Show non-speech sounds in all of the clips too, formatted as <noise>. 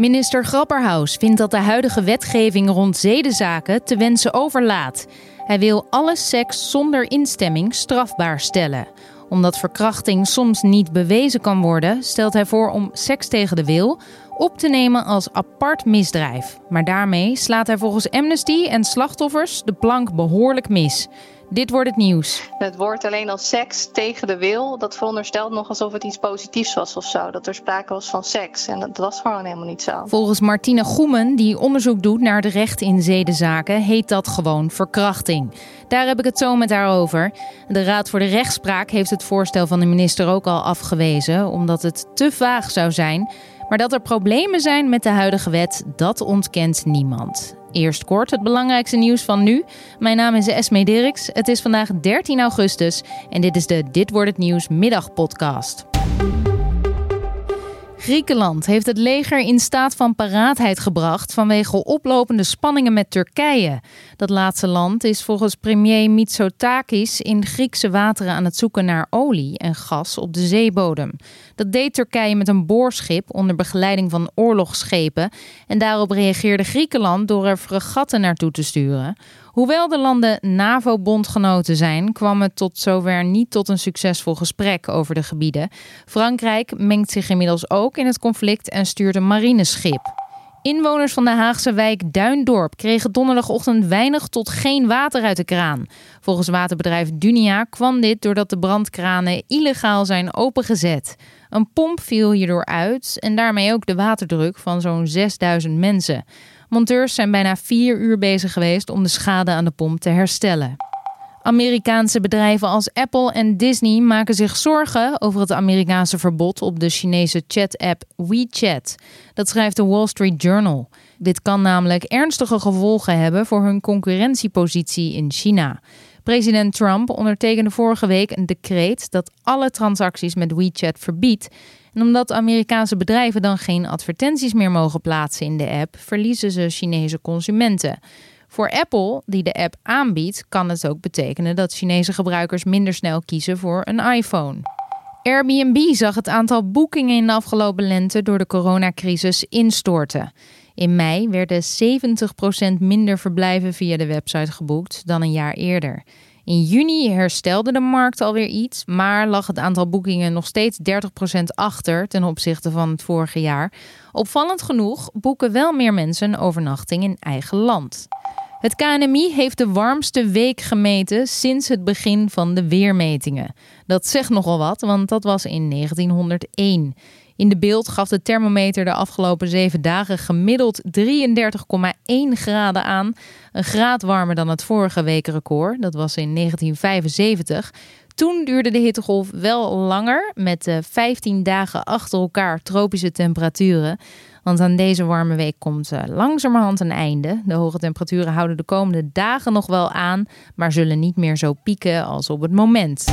Minister Grapperhaus vindt dat de huidige wetgeving rond zedenzaken te wensen overlaat. Hij wil alle seks zonder instemming strafbaar stellen. Omdat verkrachting soms niet bewezen kan worden, stelt hij voor om seks tegen de wil op te nemen als apart misdrijf. Maar daarmee slaat hij volgens Amnesty en slachtoffers de plank behoorlijk mis. Dit wordt het nieuws. Het woord alleen als seks tegen de wil, dat veronderstelt nog alsof het iets positiefs was of zo. Dat er sprake was van seks. En dat was gewoon helemaal niet zo. Volgens Martine Goemen, die onderzoek doet naar de recht in zedenzaken, heet dat gewoon verkrachting. Daar heb ik het zo met haar over. De Raad voor de Rechtspraak heeft het voorstel van de minister ook al afgewezen, omdat het te vaag zou zijn. Maar dat er problemen zijn met de huidige wet, dat ontkent niemand. Eerst kort het belangrijkste nieuws van nu. Mijn naam is Esme Dirks. Het is vandaag 13 augustus en dit is de Dit wordt het nieuws middagpodcast. Griekenland heeft het leger in staat van paraatheid gebracht vanwege oplopende spanningen met Turkije. Dat laatste land is volgens premier Mitsotakis in Griekse wateren aan het zoeken naar olie en gas op de zeebodem. Dat deed Turkije met een boorschip onder begeleiding van oorlogsschepen en daarop reageerde Griekenland door er fregatten naartoe te sturen. Hoewel de landen NAVO-bondgenoten zijn, kwam het tot zover niet tot een succesvol gesprek over de gebieden. Frankrijk mengt zich inmiddels ook in het conflict en stuurt een marineschip. Inwoners van de Haagse wijk Duindorp kregen donderdagochtend weinig tot geen water uit de kraan. Volgens waterbedrijf Dunia kwam dit doordat de brandkranen illegaal zijn opengezet. Een pomp viel hierdoor uit en daarmee ook de waterdruk van zo'n 6000 mensen. Monteurs zijn bijna vier uur bezig geweest om de schade aan de pomp te herstellen. Amerikaanse bedrijven als Apple en Disney maken zich zorgen over het Amerikaanse verbod op de Chinese chat-app WeChat. Dat schrijft de Wall Street Journal. Dit kan namelijk ernstige gevolgen hebben voor hun concurrentiepositie in China. President Trump ondertekende vorige week een decreet dat alle transacties met WeChat verbiedt. En omdat Amerikaanse bedrijven dan geen advertenties meer mogen plaatsen in de app, verliezen ze Chinese consumenten. Voor Apple, die de app aanbiedt, kan het ook betekenen dat Chinese gebruikers minder snel kiezen voor een iPhone. Airbnb zag het aantal boekingen in de afgelopen lente door de coronacrisis instorten. In mei werden 70% minder verblijven via de website geboekt dan een jaar eerder. In juni herstelde de markt alweer iets, maar lag het aantal boekingen nog steeds 30% achter ten opzichte van het vorige jaar. Opvallend genoeg boeken wel meer mensen een overnachting in eigen land. Het KNMI heeft de warmste week gemeten sinds het begin van de weermetingen. Dat zegt nogal wat, want dat was in 1901. In de beeld gaf de thermometer de afgelopen zeven dagen gemiddeld 33,1 graden aan. Een graad warmer dan het vorige weekrecord, dat was in 1975. Toen duurde de hittegolf wel langer, met 15 dagen achter elkaar tropische temperaturen. Want aan deze warme week komt uh, langzamerhand een einde. De hoge temperaturen houden de komende dagen nog wel aan, maar zullen niet meer zo pieken als op het moment.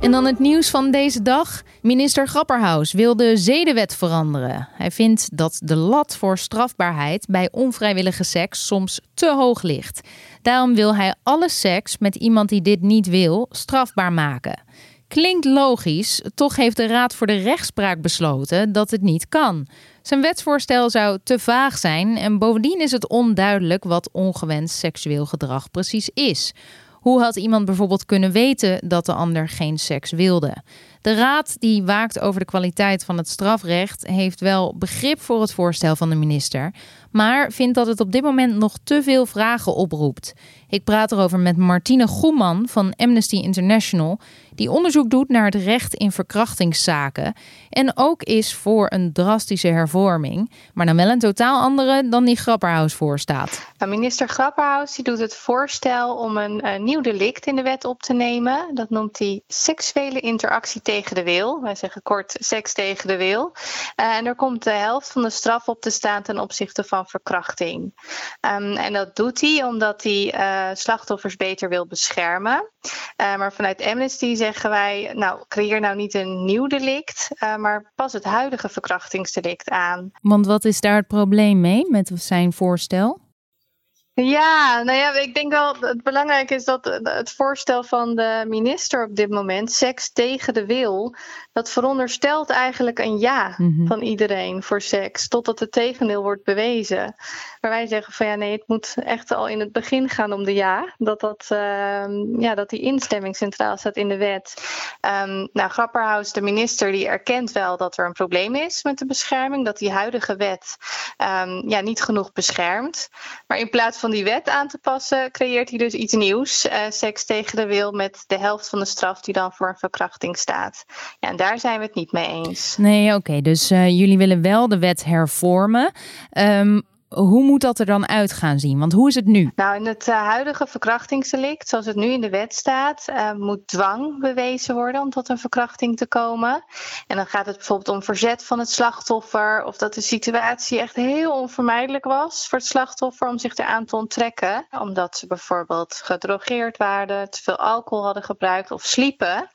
En dan het nieuws van deze dag. Minister Grapperhaus wil de zedenwet veranderen. Hij vindt dat de lat voor strafbaarheid bij onvrijwillige seks soms te hoog ligt. Daarom wil hij alle seks met iemand die dit niet wil strafbaar maken. Klinkt logisch, toch heeft de Raad voor de Rechtspraak besloten dat het niet kan. Zijn wetsvoorstel zou te vaag zijn en bovendien is het onduidelijk wat ongewenst seksueel gedrag precies is. Hoe had iemand bijvoorbeeld kunnen weten dat de ander geen seks wilde? De raad die waakt over de kwaliteit van het strafrecht heeft wel begrip voor het voorstel van de minister, maar vindt dat het op dit moment nog te veel vragen oproept. Ik praat erover met Martine Goeman van Amnesty International, die onderzoek doet naar het recht in verkrachtingszaken en ook is voor een drastische hervorming, maar dan wel een totaal andere dan die Grapperhaus voorstaat. Minister Grapperhaus die doet het voorstel om een, een nieuw delict in de wet op te nemen. Dat noemt hij seksuele interactie tegen de wil. Wij zeggen kort seks tegen de wil. Uh, en er komt de helft van de straf op te staan ten opzichte van verkrachting. Um, en dat doet hij omdat hij uh, slachtoffers beter wil beschermen. Uh, maar vanuit Amnesty zeggen wij, nou, creëer nou niet een nieuw delict, maar pas het huidige verkrachtingsdelict aan. Want wat is daar het probleem mee met zijn voorstel? Ja, nou ja, ik denk wel het belangrijke is dat het voorstel van de minister op dit moment, seks tegen de wil, dat veronderstelt eigenlijk een ja mhm. van iedereen voor seks, totdat het tegendeel wordt bewezen. Maar wij zeggen van ja, nee, het moet echt al in het begin gaan om de ja, dat, dat, uh, ja, dat die instemming centraal staat in de wet. Um, nou, Grapperhaus, de minister, die erkent wel dat er een probleem is met de bescherming, dat die huidige wet um, ja, niet genoeg beschermt. Maar in plaats van die wet aan te passen, creëert hij dus iets nieuws. Uh, seks tegen de wil met de helft van de straf die dan voor een verkrachting staat. Ja, en daar zijn we het niet mee eens. Nee, oké. dus uh, jullie willen wel de wet hervormen. Um, hoe moet dat er dan uit gaan zien? Want hoe is het nu? Nou, in het uh, huidige verkrachtingsdelict, zoals het nu in de wet staat, uh, moet dwang bewezen worden om tot een verkrachting te komen. En dan gaat het bijvoorbeeld om verzet van het slachtoffer of dat de situatie echt heel onvermijdelijk was voor het slachtoffer om zich eraan te onttrekken. Omdat ze bijvoorbeeld gedrogeerd waren, te veel alcohol hadden gebruikt of sliepen.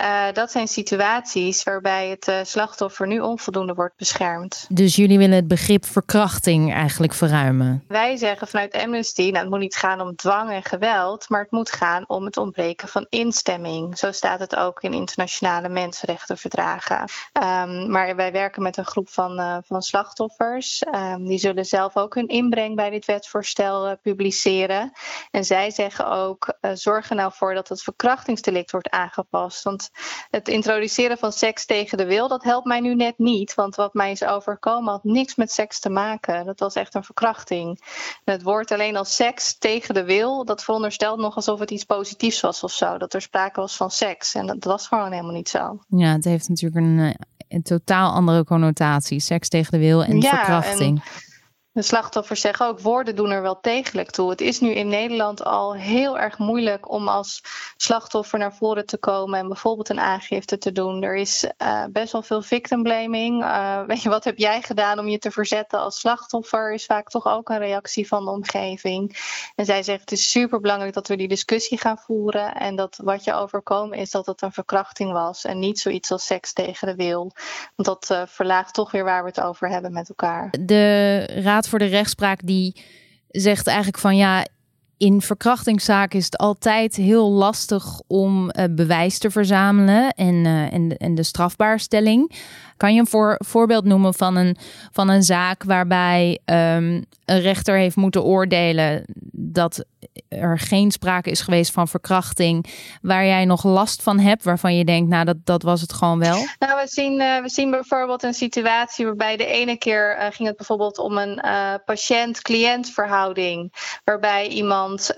Uh, dat zijn situaties waarbij het slachtoffer nu onvoldoende wordt beschermd. Dus jullie willen het begrip verkrachting eigenlijk verruimen? Wij zeggen vanuit Amnesty, nou, het moet niet gaan om dwang en geweld, maar het moet gaan om het ontbreken van instemming. Zo staat het ook in internationale mensenrechtenverdragen. Um, maar wij werken met een groep van, uh, van slachtoffers. Um, die zullen zelf ook hun inbreng bij dit wetsvoorstel uh, publiceren. En zij zeggen ook: uh, zorg er nou voor dat het verkrachtingsdelict wordt aangepast. Want het introduceren van seks tegen de wil, dat helpt mij nu net niet. Want wat mij is overkomen had niks met seks te maken. Dat was echt een verkrachting. het woord alleen als seks tegen de wil, dat veronderstelt nog alsof het iets positiefs was of zo. Dat er sprake was van seks. En dat was gewoon helemaal niet zo. Ja, het heeft natuurlijk een, eh, een totaal andere connotatie. Seks tegen de wil en verkrachting. De slachtoffers zeggen ook, woorden doen er wel degelijk toe. Het is nu in Nederland al heel erg moeilijk om als slachtoffer naar voren te komen en bijvoorbeeld een aangifte te doen. Er is uh, best wel veel victim blaming. Uh, <laughs> weet je, wat heb jij gedaan om je te verzetten als slachtoffer? Is vaak toch ook een reactie van de omgeving. En zij zegt, het is super belangrijk dat we die discussie gaan voeren en dat wat je overkomen is dat het een verkrachting was en niet zoiets als seks tegen de wil. Want dat uh, verlaagt toch weer waar we het over hebben met elkaar. De raad voor de Rechtspraak die zegt eigenlijk van ja, in verkrachtingszaken is het altijd heel lastig om uh, bewijs te verzamelen en, uh, en, de strafbaarstelling. Kan je een voor, voorbeeld noemen van een, van een zaak waarbij um, een rechter heeft moeten oordelen dat er geen sprake is geweest van verkrachting, waar jij nog last van hebt, waarvan je denkt, nou dat, dat was het gewoon wel? Nou, we zien, uh, we zien bijvoorbeeld een situatie waarbij de ene keer uh, ging het bijvoorbeeld om een uh, patiënt-cliënt verhouding, waarbij iemand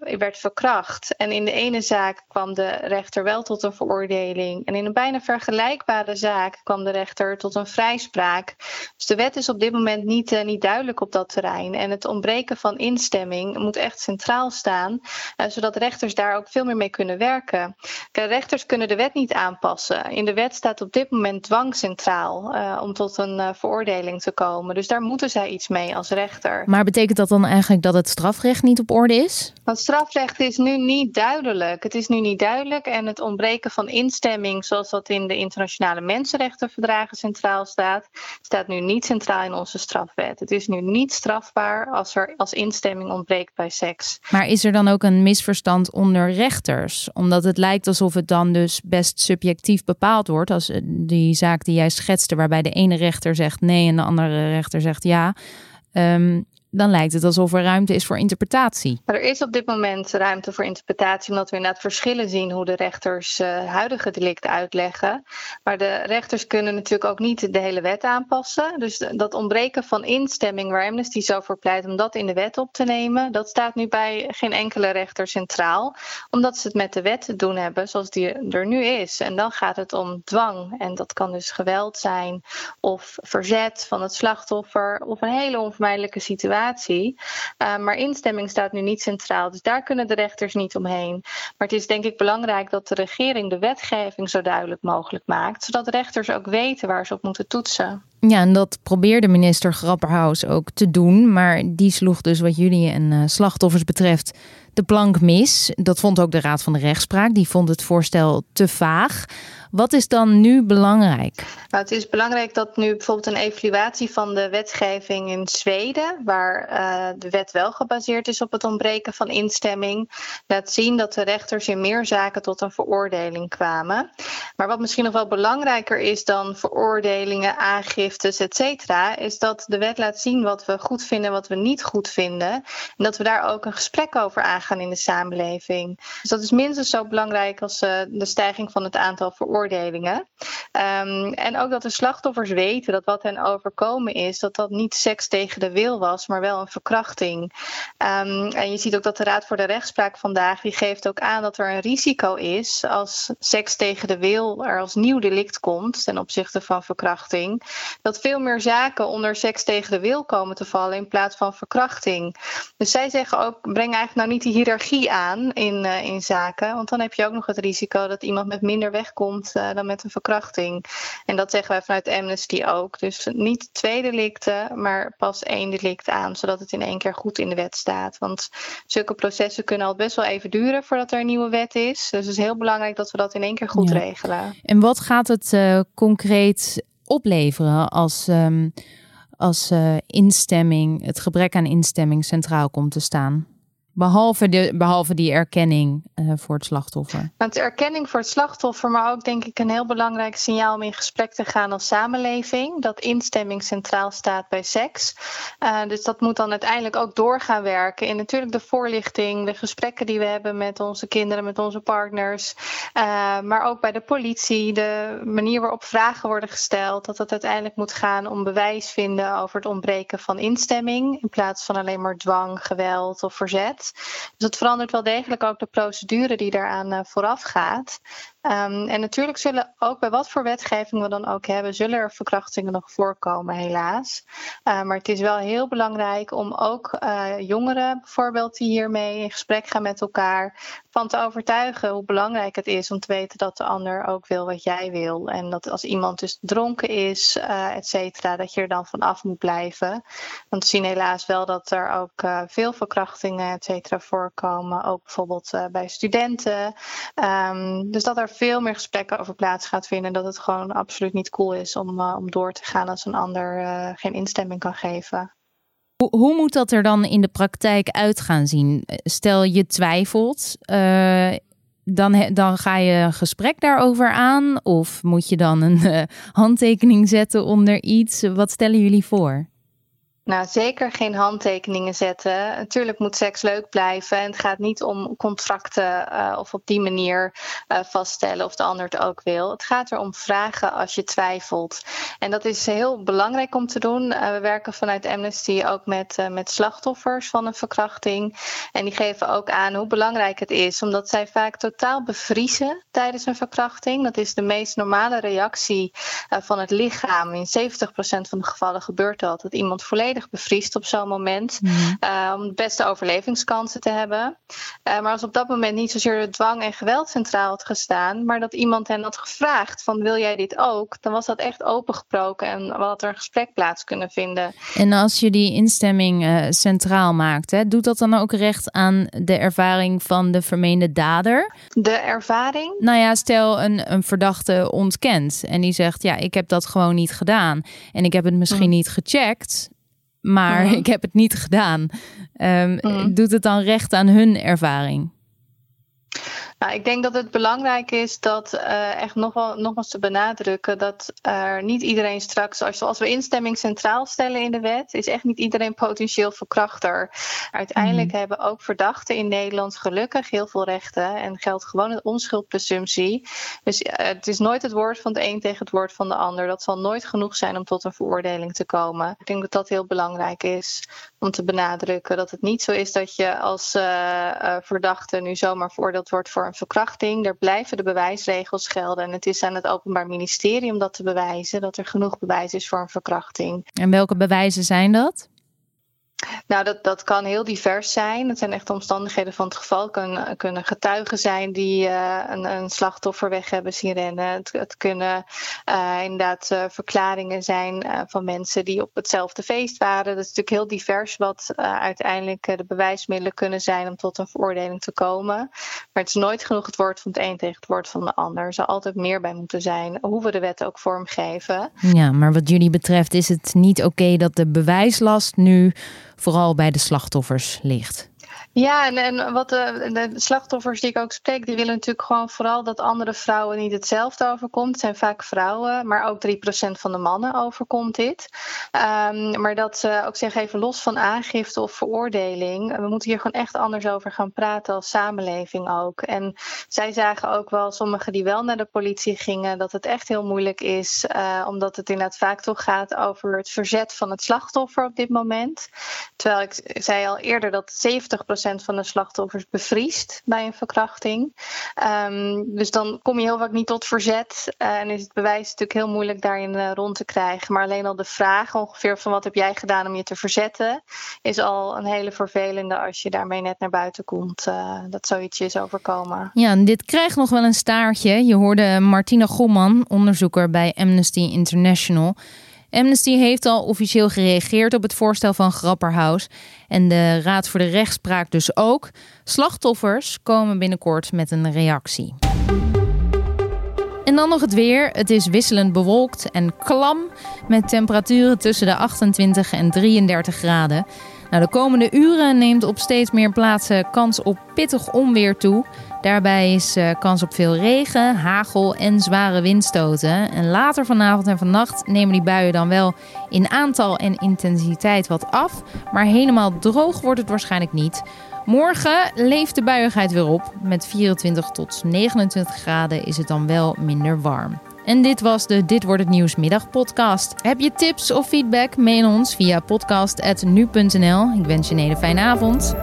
werd verkracht. En in de ene zaak kwam de rechter wel tot een veroordeling. En in een bijna vergelijkbare zaak kwam de rechter tot een vrijspraak. Dus de wet is op dit moment niet, niet duidelijk op dat terrein. En het ontbreken van instemming moet echt centraal staan, uh, zodat rechters daar ook veel meer mee kunnen werken. Rechters kunnen de wet niet aanpassen. In de wet staat op dit moment dwang centraal uh, om tot een uh, veroordeling te komen. Dus daar moeten zij iets mee als rechter. Maar betekent dat dan eigenlijk dat het strafrecht niet op orde is? Want strafrecht is nu niet duidelijk. Het is nu niet duidelijk en het ontbreken van instemming, zoals dat in de internationale mensenrechtenverdragen centraal staat, staat nu niet centraal in onze strafwet. Het is nu niet strafbaar als er als instemming ontbreekt bij seks. Maar is er dan ook een misverstand onder rechters? Omdat het lijkt alsof het dan dus best subjectief bepaald wordt. Als eh, die zaak die jij schetste, waarbij de ene rechter zegt nee en de andere rechter zegt ja. Um, dan lijkt het alsof er ruimte is voor interpretatie. er is op dit moment ruimte voor interpretatie, omdat we inderdaad verschillen zien hoe de rechters uh, huidige delicten uitleggen. Maar de rechters kunnen natuurlijk ook niet de hele wet aanpassen. Dus dat ontbreken van instemming waar Amnesty zo voor pleit om dat in de wet op te nemen, dat staat nu bij geen enkele rechter centraal, omdat ze het met de wet te doen hebben zoals die er nu is. En dan gaat het om dwang. En dat kan dus geweld zijn of verzet van het slachtoffer of een hele onvermijdelijke situatie uh, maar instemming staat nu niet centraal. Dus daar kunnen de rechters niet omheen. Maar het is denk ik belangrijk dat de regering de wetgeving zo duidelijk mogelijk maakt. Zodat rechters ook weten waar ze op moeten toetsen. Ja, en dat probeerde minister Grapperhaus ook te doen. Maar die sloeg dus wat jullie en uh, slachtoffers betreft de plank mis. Dat vond ook de Raad van de Rechtspraak. Die vond het voorstel te vaag. Wat is dan nu belangrijk? Nou, het is belangrijk dat nu bijvoorbeeld een evaluatie van de wetgeving in Zweden, waar uh, de wet wel gebaseerd is op het ontbreken van instemming, laat zien dat de rechters in meer zaken tot een veroordeling kwamen. Maar wat misschien nog wel belangrijker is dan veroordelingen, aangiftes, et cetera, is dat de wet laat zien wat we goed vinden, wat we niet goed vinden. En dat we daar ook een gesprek over aangaan in de samenleving. Dus dat is minstens zo belangrijk als uh, de stijging van het aantal veroordelingen. Um, en ook dat de slachtoffers weten dat wat hen overkomen is, dat dat niet seks tegen de wil was, maar wel een verkrachting. Um, en je ziet ook dat de Raad voor de Rechtspraak vandaag, die geeft ook aan dat er een risico is als seks tegen de wil er als nieuw delict komt ten opzichte van verkrachting. Dat veel meer zaken onder seks tegen de wil komen te vallen in plaats van verkrachting. Dus zij zeggen ook, breng eigenlijk nou niet die hiërarchie aan in, uh, in zaken, want dan heb je ook nog het risico dat iemand met minder wegkomt uh, dan met een verkrachting. En dat zeggen wij vanuit Amnesty ook. Dus niet twee delicten, maar pas één delict aan, zodat het in één keer goed in de wet staat. Want zulke processen kunnen al best wel even duren voordat er een nieuwe wet is. Dus het is heel belangrijk dat we dat in één keer goed regelen. En wat gaat het uh, concreet opleveren als. Um, als uh, instemming, het gebrek aan instemming centraal komt te staan? Behalve, de, behalve die erkenning uh, voor het slachtoffer. Want erkenning voor het slachtoffer, maar ook denk ik een heel belangrijk signaal om in gesprek te gaan als samenleving. Dat instemming centraal staat bij seks. Uh, dus dat moet dan uiteindelijk ook doorgaan werken in natuurlijk de voorlichting, de gesprekken die we hebben met onze kinderen, met onze partners. Uh, maar ook bij de politie, de manier waarop vragen worden gesteld. Dat het uiteindelijk moet gaan om bewijs vinden over het ontbreken van instemming. In plaats van alleen maar dwang, geweld of verzet. Dus het verandert wel degelijk ook de procedure die daaraan uh, vooraf gaat. Um, en natuurlijk zullen ook bij wat voor wetgeving we dan ook hebben, zullen er verkrachtingen nog voorkomen, helaas. Uh, maar het is wel heel belangrijk om ook uh, jongeren bijvoorbeeld die hiermee in gesprek gaan met elkaar, van te overtuigen hoe belangrijk het is om te weten dat de ander ook wil wat jij wil. En dat als iemand dus dronken is, uh, et cetera, dat je er dan van af moet blijven. Want we zien helaas wel dat er ook veel verkrachtingen, et cetera, voorkomen. Ook bijvoorbeeld bij studenten. Um, dus dat er veel meer gesprekken over plaats gaat vinden. Dat het gewoon absoluut niet cool is om, uh, om door te gaan als een ander uh, geen instemming kan geven. Hoe, hoe, moet dat er dan in de praktijk uit gaan zien? Stel je twijfelt, uh, dan, dan ga je een gesprek daarover aan? Of moet je dan een handtekening zetten onder iets? Wat stellen jullie voor? Nou, zeker geen handtekeningen zetten. Natuurlijk moet seks leuk blijven. En het gaat niet om contracten uh, of op die manier uh, vaststellen of de ander het ook wil. Het gaat erom vragen als je twijfelt. En dat is heel belangrijk om te doen. Uh, we werken vanuit Amnesty ook met, met slachtoffers van een verkrachting. En die geven ook aan hoe belangrijk het is, omdat zij vaak totaal bevriezen tijdens een verkrachting. Dat is de meest normale reactie van het lichaam. In 70% van de gevallen gebeurt dat. Dat iemand volledig bevriest op zo'n moment. Mm. Uh, om de beste overlevingskansen te hebben. Uh, maar als op dat moment niet zozeer de dwang en geweld centraal had gestaan. Maar dat iemand hen had gevraagd van wil jij dit ook? Dan was dat echt opengebroken en had er een gesprek plaats kunnen vinden. En als je die instemming uh, centraal maakt. Hè, doet dat dan ook recht aan de ervaring van de vermeende dader? De ervaring? Nou ja, stel een, een verdachte ontkent. En die zegt ja ik heb dat gewoon niet gedaan. En ik heb het misschien mm. niet gecheckt maar <laughs> ik heb het niet gedaan. Um, Doet het dan recht aan hun ervaring? Nou, ik denk dat het belangrijk is dat uh, echt nog wel, nogmaals te benadrukken dat er niet iedereen straks, als, als we instemming centraal stellen in de wet, is echt niet iedereen potentieel verkrachter. Uiteindelijk mm. hebben ook verdachten in Nederland gelukkig heel veel rechten en geldt gewoon een onschuldpresumptie. Dus uh, het is nooit het woord van de een tegen het woord van de ander. Dat zal nooit genoeg zijn om tot een veroordeling te komen. Ik denk dat dat heel belangrijk is om te benadrukken. Dat het niet zo is dat je als uh, verdachte nu zomaar veroordeeld wordt voor verkrachting. Er blijven de bewijsregels gelden. En het is aan het Openbaar Ministerie om dat te bewijzen. Dat er genoeg bewijs is voor een verkrachting. En welke bewijzen zijn dat? Nou, dat, dat kan heel divers zijn. Het zijn echt omstandigheden van het geval. Het kunnen getuigen zijn die uh, een, een, slachtoffer weg hebben zien rennen. Het, het kunnen uh, inderdaad uh, verklaringen zijn van mensen die op hetzelfde feest waren. Dat is natuurlijk heel divers wat uiteindelijk de bewijsmiddelen kunnen zijn om tot een veroordeling te komen. Maar het is nooit genoeg het woord van het een tegen het woord van de ander. Er zal altijd meer bij moeten zijn, hoe we de wet ook vormgeven. Ja, maar wat jullie betreft is het niet oké dat de bewijslast nu vooral bij de slachtoffers ligt. Ja, en, en wat de, de, slachtoffers die ik ook spreek, die willen natuurlijk gewoon vooral dat andere vrouwen niet hetzelfde overkomt. Het zijn vaak vrouwen, maar ook 3% van de mannen overkomt dit. Um, maar dat ze ook zeggen, even los van aangifte of veroordeling, we moeten hier gewoon echt anders over gaan praten als samenleving ook. En zij zagen ook wel, sommigen die wel naar de politie gingen, dat het echt heel moeilijk is, uh, omdat het inderdaad vaak toch gaat over het verzet van het slachtoffer op dit moment. Terwijl ik zei al eerder dat 70% van de slachtoffers bevriest bij een verkrachting. Um, dus dan kom je heel vaak niet tot verzet. Uh, en is het bewijs natuurlijk heel moeilijk daarin uh, rond te krijgen. Maar alleen al de vraag ongeveer van wat heb jij gedaan om je te verzetten, is al een hele vervelende als je daarmee net naar buiten komt. Uh, dat zoiets is overkomen. Ja, en dit krijgt nog wel een staartje. Je hoorde Martina Gomman, onderzoeker bij Amnesty International. Amnesty heeft al officieel gereageerd op het voorstel van Grapperhaus. En de Raad voor de Rechtspraak dus ook. Slachtoffers komen binnenkort met een reactie. En dan nog het weer. Het is wisselend bewolkt en klam met temperaturen tussen de 28 en 33 graden. Nou, de komende uren neemt op steeds meer plaatsen kans op pittig onweer toe. Daarbij is uh, kans op veel regen, hagel en zware windstoten. En later vanavond en vannacht nemen die buien dan wel in aantal en intensiteit wat af. Maar helemaal droog wordt het waarschijnlijk niet. Morgen leeft de buiigheid weer op. Met 24 tot 29 graden is het dan wel minder warm. En dit was de Dit wordt het nieuws podcast. Heb je tips of feedback? Mail ons via podcast.nu.nl. Ik wens je een hele fijne avond.